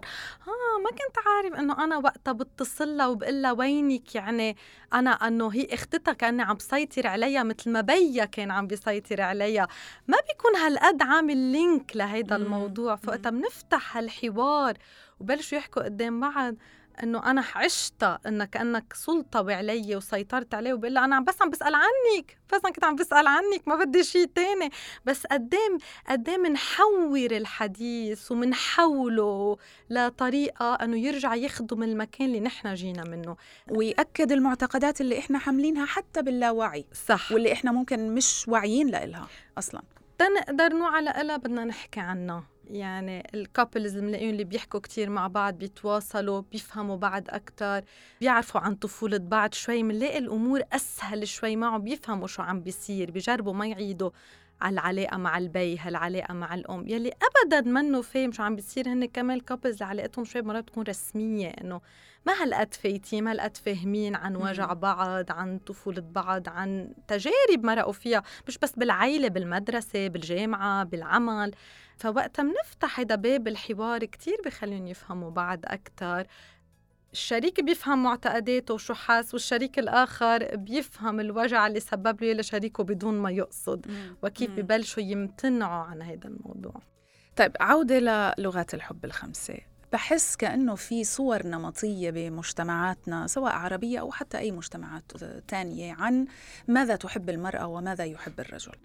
آه ما كنت عارف إنه أنا وقتها بتصل لها وبقول لها وينك يعني أنا إنه هي أختها كأني عم بسيطر عليها مثل ما بيا كان عم بيسيطر عليها. ما بيكون هالقد عامل لينك لهيدا الموضوع فوقتها بنفتح هالحوار وبلشوا يحكوا قدام بعض. إنه أنا عشتها إنك كأنك سلطوي علي وسيطرت عليه وبقول له أنا بس عم بسأل عنك بس أنا كنت عم بسأل عنك ما بدي شيء تاني. بس قدام قدام منحور الحديث ومنحوله لطريقة إنه يرجع يخدم المكان اللي نحن جينا منه. ويأكد المعتقدات اللي إحنا حاملينها حتى باللاوعي. صح. واللي إحنا ممكن مش واعيين لها أصلا. تنقدر نوعى لها بدنا نحكي عنها. يعني الكابلز الملاقيين اللي بيحكوا كتير مع بعض بيتواصلوا بيفهموا بعض أكتر بيعرفوا عن طفولة بعض شوي منلاقي الأمور أسهل شوي معه بيفهموا شو عم بيصير بيجربوا ما يعيدوا على العلاقة مع ال baby هالعلاقة مع الأم. يلي أبدا منه فاهم شو عم بيصير هن كمان ال couples علاقتهم شوي مرات بتكون رسمية إنه ما هالقد فايتين؟ ما هالقد فاهمين عن وجع بعض عن طفولة بعض عن تجارب مرقوا فيها مش بس بالعيلة بالمدرسة بالجامعة بالعمل. فوقتها بنفتح هذا باب الحوار كتير بخليهم يفهموا بعض أكتر. الشريك بيفهم معتقداته وشو حاس والشريك الآخر بيفهم الوجع اللي سبب له لشريكه بدون ما يقصد. وكيف ببلشوا يمتنعوا عن هذا الموضوع. طيب عودة للغات الحب الخمسة. بحس كأنه في صور نمطية بمجتمعاتنا سواء عربية أو حتى أي مجتمعات تانية عن ماذا تحب المرأة وماذا يحب الرجل.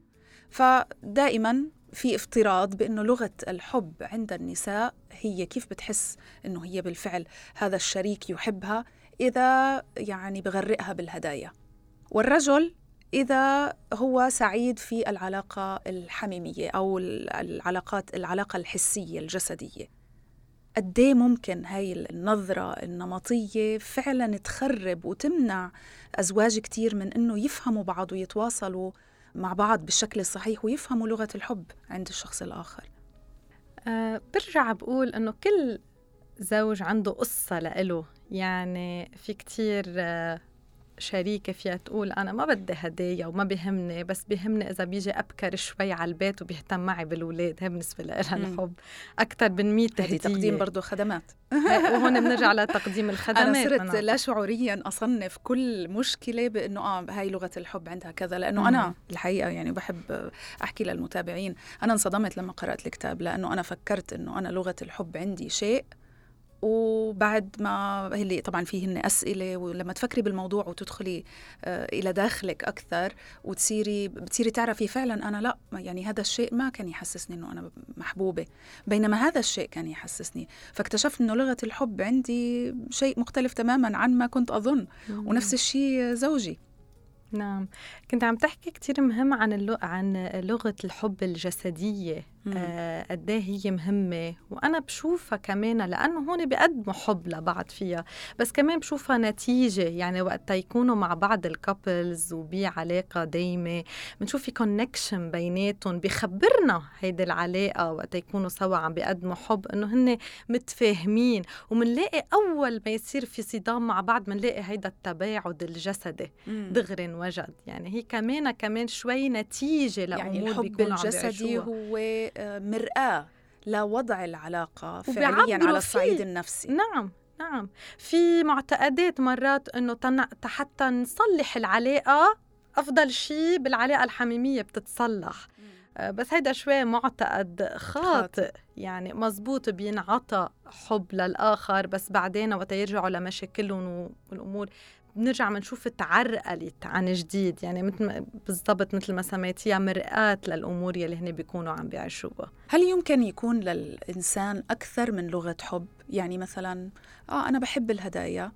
فدائما في افتراض بأنه لغة الحب عند النساء هي كيف بتحس إنه هي بالفعل هذا الشريك يحبها إذا يعني بغرقها بالهدايا. والرجل إذا هو سعيد في العلاقة الحميمية أو العلاقات العلاقة الحسية الجسدية. قد إيه ممكن هاي النظرة النمطية فعلا تخرب وتمنع أزواج كتير من إنه يفهموا بعض ويتواصلوا مع بعض بالشكل الصحيح ويفهموا لغة الحب عند الشخص الآخر؟ أه برجع بقول إنه كل زوج عنده قصة لإله. يعني في كتير أه شريكة فيها تقول أنا ما بدي هدايا وما بيهمني بس بيهمني إذا بيجي أبكر شوي على البيت وبيهتم معي بالولاد. هي بالنسبة لها الحب. أكثر من 100 هدية تقديم برضه خدمات. وهون بنرجع لتقديم الخدمات. أنا صرت أنا. لا شعوريا أصنف كل مشكلة بأنه آه هاي لغة الحب عندها كذا. لأنه مم. أنا الحقيقة يعني بحب أحكي للمتابعين. أنا انصدمت لما قرأت الكتاب لأنه أنا فكرت أنه أنا لغة الحب عندي شيء وبعد ما اللي طبعا فيهن أسئلة ولما تفكري بالموضوع وتدخلي آه، إلى داخلك أكثر وتصيري بتصيري تعرفي فعلا أنا لا يعني هذا الشيء ما كان يحسسني إنه أنا محبوبة بينما هذا الشيء كان يحسسني. فاكتشفت إنه لغة الحب عندي شيء مختلف تماما عن ما كنت أظن ونفس الشيء زوجي. نعم. كنت عم تحكي كتير مهم عن اللغة عن لغة الحب الجسدية. قد إيه هي مهمة. وأنا بشوفها كمان لأنه هون بيقدموا حب لبعض فيها. بس كمان بشوفها نتيجة يعني وقت يكونوا مع بعض ال couples وبعلاقة دايمة بنشوف في connection بيناتهم بخبرنا هيدي العلاقة وقت يكونوا سوا عم بيقدموا حب إنه هن متفاهمين. ومنلاقي أول ما يصير في صدام مع بعض منلاقي هيدا التباعد الجسدي دغري وجد يعني هي كمان كمان شوي نتيجة لأمور يعني الحب الجسدي هو مرآة لوضع العلاقة فعليا على الصعيد النفسي. نعم نعم. في معتقدات مرات إنه حتى نصلح العلاقة أفضل شيء بالعلاقة الحميمية بتتصلح. آه، بس هيدا شوي معتقد خاطئ. يعني مزبوط بينعطى حب للآخر بس بعدين وقت يرجعوا لمشاكلهم والأمور بنرجع بنشوف تعرقلت عن جديد. يعني مثل بالضبط مثل ما سميتيها مرآة للأمور يلي هن بيكونوا عم بيعيشوها. هل يمكن يكون للإنسان أكثر من لغة حب؟ يعني مثلا آه أنا بحب الهدايا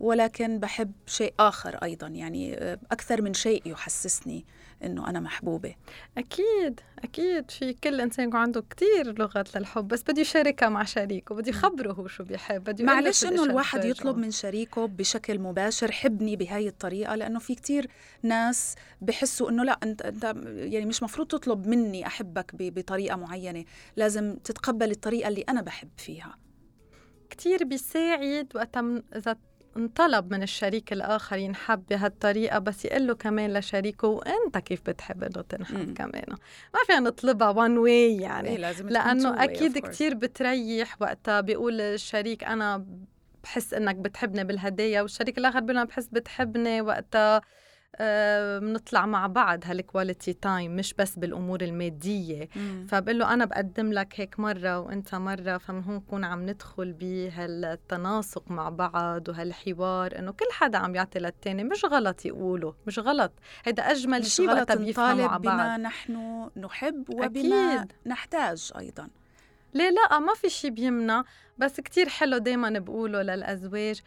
ولكن بحب شيء آخر أيضا. يعني أكثر من شيء يحسسني. إنه أنا محبوبة. أكيد أكيد. في كل إنسان يكون عنده كتير لغات للحب بس بده يشاركها مع شريكه بده يخبره هو شو بيحب بده معلش إنه الواحد يطلب من شريكه بشكل مباشر حبني بهاي الطريقة لأنه في كتير ناس بحسوا إنه لا أنت أنت يعني مش مفروض تطلب مني أحبك بطريقة معينة. لازم تتقبل الطريقة اللي أنا بحب فيها. كتير بيساعد وقت إذا انطلب من الشريك الآخر ينحب بهالطريقة بس يقول له كمان لشريكه وأنت كيف بتحب إنه تنحب كمان؟ ما فينا نطلبها وان واي يعني. إيه لازم لأنه أكيد كتير بتريح وقتها بيقول الشريك أنا بحس إنك بتحبني بالهدايا. والشريك الآخر بيقول أنا بحس بتحبني وقتها. بنطلع مع بعض هال quality time مش بس بالأمور المادية. فبقول له أنا بقدم لك هيك مرة وأنت مرة فمن هون نكون عم ندخل بهالتناسق مع بعض وهالحوار إنه كل حدا عم يعطي للتاني. مش غلط يقوله مش غلط. هيدا أجمل شيء وقت بيفهموا مع بعض. بما نحن نحب وبما أكيد. نحتاج أيضا. ليه لا؟ ما في شيء بيمنع. بس كتير حلو دايما بقوله للأزواج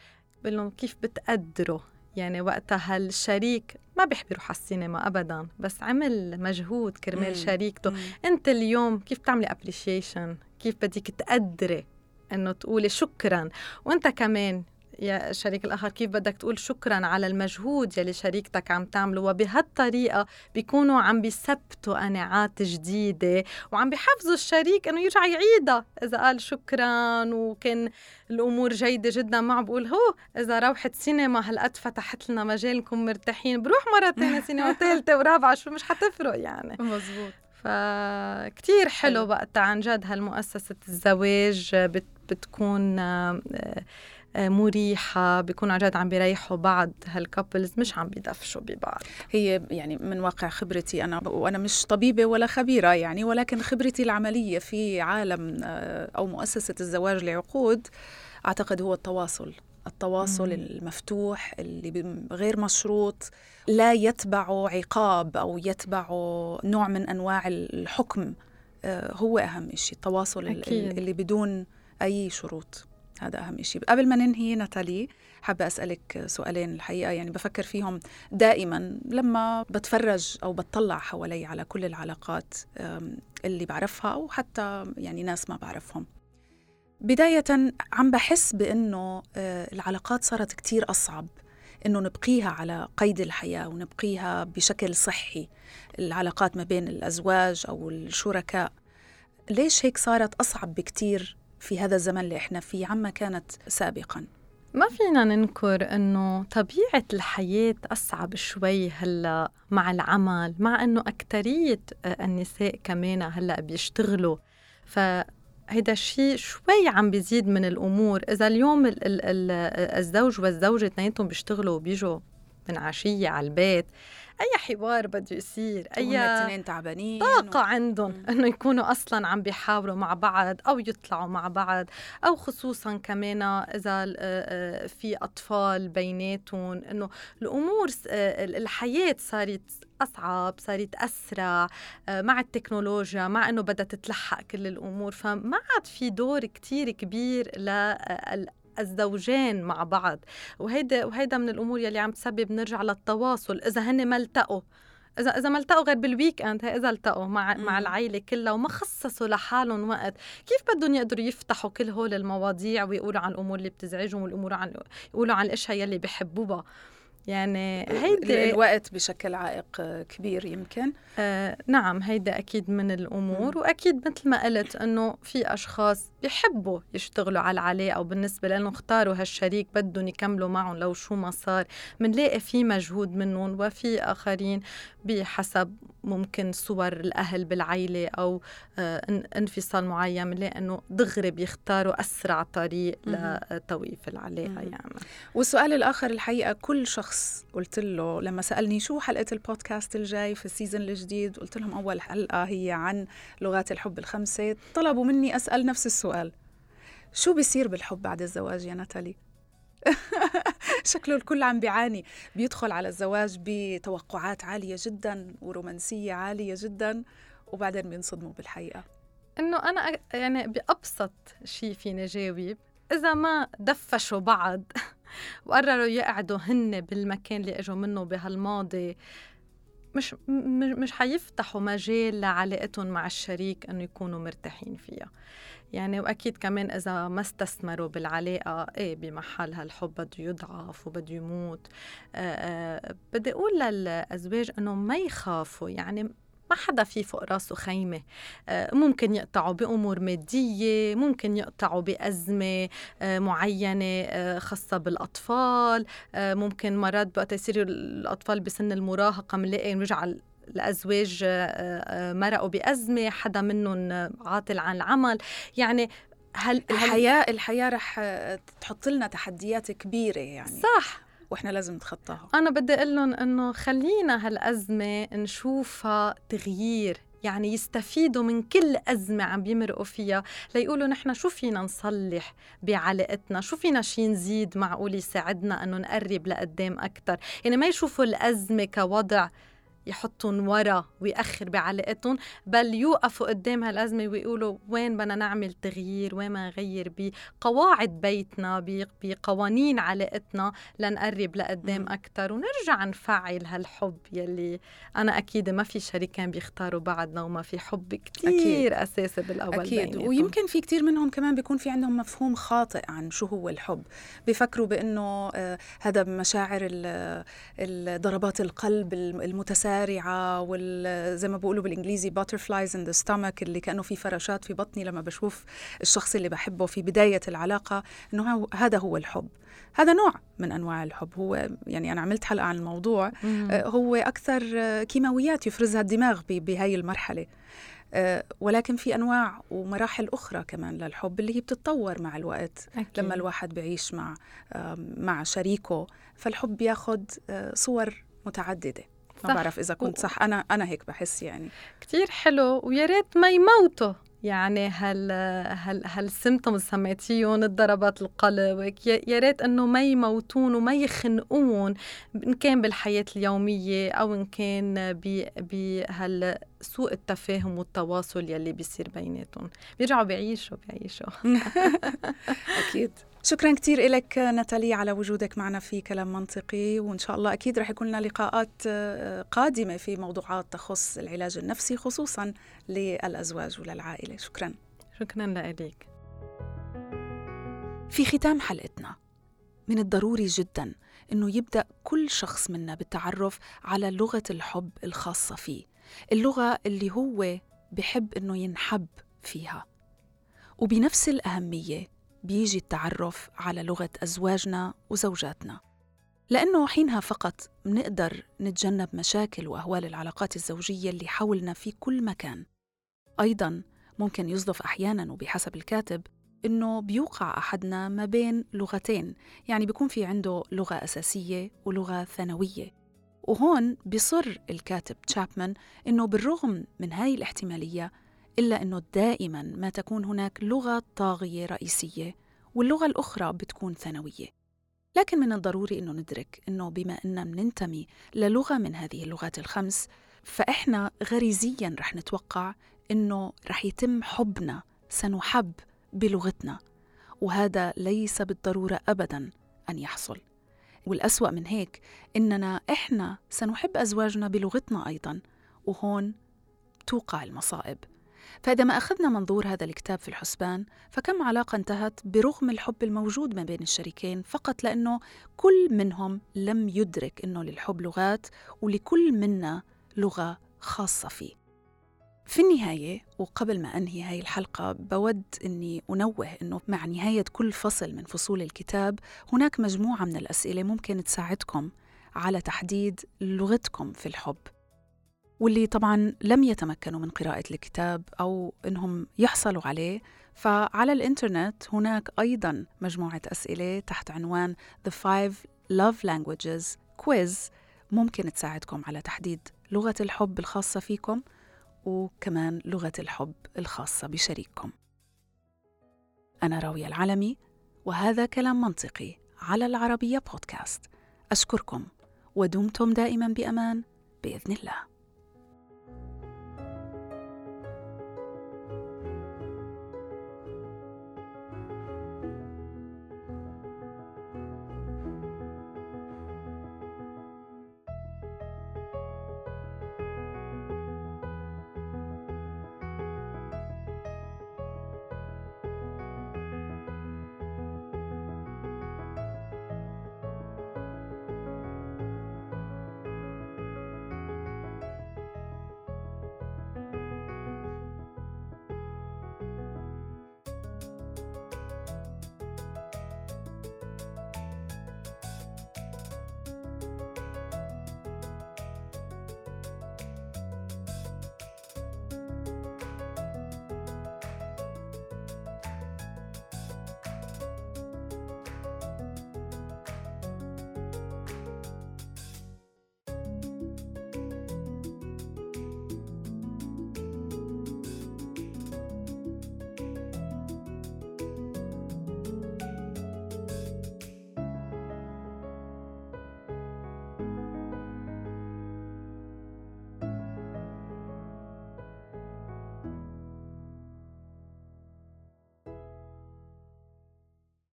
بقول لهم كيف بتقدروا؟ يعني وقتها هالشريك ما بيحب يروح على السينما ابدا بس عمل مجهود كرمال شريكته. مم. أنت اليوم كيف تعملي ابريشيشن كيف بدك تقدري إنه تقولي شكرا؟ وأنت كمان يا الشريك الآخر كيف بدك تقول شكرا على المجهود يلي شريكتك عم تعمله؟ وبهالطريقة بيكونوا عم بيثبتوا قناعات جديدة وعم بيحفزوا الشريك إنه يرجع يعيدها. إذا قال شكرا وكان الأمور جيدة جدا معه بقول هو إذا روحت سينما هالقد فتحت لنا مجالكم مرتاحين. بروح مرة تانية سينما ثالثة ورابعة شو مش حتفرق يعني. مزبوط فكتير حلو وقتها عن جد هالمؤسسة الزواج بت بتكون مريحة بيكون عن جد عم بيريحوا بعض هالكابلز مش عم بيدفشوا ببعض هي يعني من واقع خبرتي أنا وأنا مش طبيبة ولا خبيرة يعني ولكن خبرتي العملية في عالم آه، أو مؤسسة الزواج لعقود أعتقد هو التواصل التواصل مم. المفتوح اللي غير مشروط لا يتبعه عقاب أو يتبعه نوع من أنواع الحكم آه، هو أهم شيء التواصل أكيد. اللي بدون أي شروط هذا أهم شيء قبل ما ننهي ناتالي حابة أسألك سؤالين الحقيقة يعني بفكر فيهم دائما. لما بتفرج أو بتطلع حوالي على كل العلاقات اللي بعرفها أو حتى يعني ناس ما بعرفهم بداية عم بحس بأنه آه، العلاقات صارت كتير أصعب. إنه نبقيها على قيد الحياة ونبقيها بشكل صحي. العلاقات ما بين الأزواج أو الشركاء. ليش هيك صارت أصعب بكتير؟ في هذا الزمن اللي إحنا فيه عما كانت سابقا. ما فينا ننكر إنه طبيعة الحياة أصعب شوي هلأ مع العمل مع إنه اكثريه النساء كمان هلأ بيشتغلوا. ف هيدا الشيء شوي عم بيزيد من الأمور. إذا اليوم ال ال ال الزوج والزوجة اثنيناتهم بيشتغلوا وبيجوا من عشية على البيت أي حوار بده يصير أي تعبانين طاقة و... عندهم إنه يكونوا أصلا عم بيحاوروا مع بعض أو يطلعوا مع بعض أو خصوصا كمان إذا في أطفال بيناتهم إنه الأمور الحياة صارت أصعب صارت أسرع مع التكنولوجيا مع أنه بدها تتلحق كل الأمور فما عاد في دور كتير كبير الزوجين مع بعض. وهيدا وهيدا من الأمور يلي عم تسبب نرجع للتواصل. إذا هن ما التقوا اذا إذا ما التقوا غير بال weekend إذا التقوا مع مم. مع العائله كلها وما خصصوا لحالهم وقت. كيف بدهم يقدروا يفتحوا كل هول المواضيع ويقولوا عن الأمور اللي بتزعجهم والأمور عن يقولوا عن الأشياء يلي بحبوها؟ يعني هيدي الوقت بشكل عائق كبير يمكن. آه نعم هيدا أكيد من الأمور. وأكيد مثل ما قلت إنه في أشخاص بيحبوا يشتغلوا على العلاقة وبالنسبه لأنه اختاروا هالشريك بدهم يكملوا معهم لو شو ما صار. بنلاقي في مجهود منهم وفي آخرين بحسب ممكن صور الأهل بالعيلة أو آه انفصال معين. بنلاقي إنه دغري بيختاروا أسرع طريق لتوقيف العلاقة يعني. والسؤال الآخر الحقيقة كل شخص شخص قلت له لما سألني شو حلقة البودكاست الجاي في السيزون الجديد قلت لهم أول حلقة هي عن لغات الحب الخمسة طلبوا مني أسأل نفس السؤال. شو بيصير بالحب بعد الزواج يا ناتالي؟ شكله الكل عم بيعاني. بيدخل على الزواج بتوقعات عالية جدا ورومانسية عالية جدا وبعدين بينصدموا بالحقيقة. إنه أنا يعني بأبسط شيء فيني جاوب. إذا ما دفشوا بعض وقرروا يقعدوا هن بالمكان اللي إجوا منه بهالماضي. مش مش حيفتحوا مجال لعلاقتهم مع الشريك إنه يكونوا مرتاحين فيها. يعني وأكيد كمان إذا ما استثمروا بالعلاقة إيه بمحل هالحب بده يضعف وبده يموت. آه آه بدي أقول للأزواج إنه ما يخافوا. يعني ما حدا في فوق راسه خيمة. آه، ممكن يقطعوا بأمور مادية ممكن يقطعوا بأزمة آه، معينة آه، خاصة بالأطفال. ممكن مرات وقت يصيروا الأطفال بسن المراهقة بنلاقي نرجع الأزواج مرقوا بأزمة حدا منهم عاطل عن العمل. يعني هل الحياة الحياة رح تحط لنا تحديات كبيرة يعني. صح. وإحنا لازم نتخطاها. أنا بدي أقول لهم إنه خلينا هالأزمة نشوفها تغيير يعني يستفيدوا من كل أزمة عم بيمرقوا فيها ليقولوا نحن شو فينا نصلح بعلاقتنا؟ شو فينا شي نزيد معقول يساعدنا أنه نقرب لقدام أكتر؟ يعني ما يشوفوا الأزمة كوضع يحطهم ورا ويأخر بعلاقتهم بل يوقفوا قدام هالأزمة ويقولوا وين بدنا نعمل تغيير؟ وين بدنا نغير؟ بقواعد بيتنا بقوانين علاقتنا لنقرب لقدام أكثر ونرجع نفعل هالحب يلي أنا أكيد ما في شريكين بيختاروا بعدنا وما في حب كتير أكيد. أساسي بالأول أكيد. بينيتهم. ويمكن في كتير منهم كمان بيكون في عندهم مفهوم خاطئ عن شو هو الحب. بيفكروا بأنه آه، هذا مشاعر ضربات القلب المتسارعة السارعة وال زي ما بقولوا بالإنجليزي butterflies in the stomach اللي كأنه في فراشات في بطني لما بشوف الشخص اللي بحبه في بداية العلاقة إنه هذا هو الحب. هذا نوع من أنواع الحب. هو يعني أنا عملت حلقة عن الموضوع. آه، هو أكثر كيماويات يفرزها الدماغ بهاي المرحلة. آه، ولكن في أنواع ومراحل أخرى كمان للحب اللي هي بتتطور مع الوقت. أكيد. لما الواحد بيعيش مع مع شريكه فالحب بياخذ آه، صور متعددة. ما بعرف إذا كنت صح. أنا أنا هيك بحس يعني. كثير حلو. ويا ريت ما يموتوا. يعني هال هال هال symptoms سميتيهم الضربات القلب يا ريت إنه ما يموتون وما يخنقون إن كان بالحياة اليومية أو إن كان بهال سوء التفاهم والتواصل يلي بيصير بيناتهم. بيرجعوا بيعيشوا بيعيشوا أكيد. شكرا كثير لك ناتالي على وجودك معنا في كلام منطقي وإن شاء الله أكيد رح يكون لنا لقاءات آه، قادمة في موضوعات تخص العلاج النفسي خصوصا للأزواج وللعائلة. شكرا. شكرا لك في ختام حلقتنا من الضروري جدا إنه يبدأ كل شخص منا بالتعرف على لغة الحب الخاصة فيه اللغة اللي هو بحب إنه ينحب فيها. وبنفس الأهمية بيجي التعرف على لغة أزواجنا وزوجاتنا. لأنه حينها فقط منقدر نتجنب مشاكل وأهوال العلاقات الزوجية اللي حولنا في كل مكان. أيضاً ممكن يصدف أحياناً وبحسب الكاتب إنه بيوقع أحدنا ما بين لغتين يعني بيكون في عنده لغة أساسية ولغة ثانوية. وهون بصر الكاتب تشابمان إنه بالرغم من هاي الاحتمالية إلا أنه دائما ما تكون هناك لغة طاغية رئيسية واللغة الأخرى بتكون ثانوية. لكن من الضروري أنه ندرك أنه بما أننا مننتمي للغة من هذه اللغات الخمس فإحنا غريزيا رح نتوقع أنه رح يتم حبنا سنحب بلغتنا. وهذا ليس بالضرورة أبدا أن يحصل. والأسوأ من هيك إننا إحنا سنحب أزواجنا بلغتنا أيضا وهون توقع المصائب. فإذا ما أخذنا منظور هذا الكتاب في الحسبان فكم علاقة انتهت برغم الحب الموجود ما بين الشريكين؟ فقط لأنه كل منهم لم يدرك أنه للحب لغات ولكل منا لغة خاصة فيه. في النهاية وقبل ما أنهي هاي الحلقة بود أني أنوه أنه مع نهاية كل فصل من فصول الكتاب هناك مجموعة من الأسئلة ممكن تساعدكم على تحديد لغتكم في الحب. واللي طبعا لم يتمكنوا من قراءة الكتاب أو إنهم يحصلوا عليه. فعلى الإنترنت هناك أيضا مجموعة أسئلة تحت عنوان The Five Love Languages كويز ممكن تساعدكم على تحديد لغة الحب الخاصة فيكم وكمان لغة الحب الخاصة بشريككم. أنا راوية العلمي وهذا كلام منطقي على العربية بودكاست. أشكركم ودمتم دائما بأمان. بإذن الله.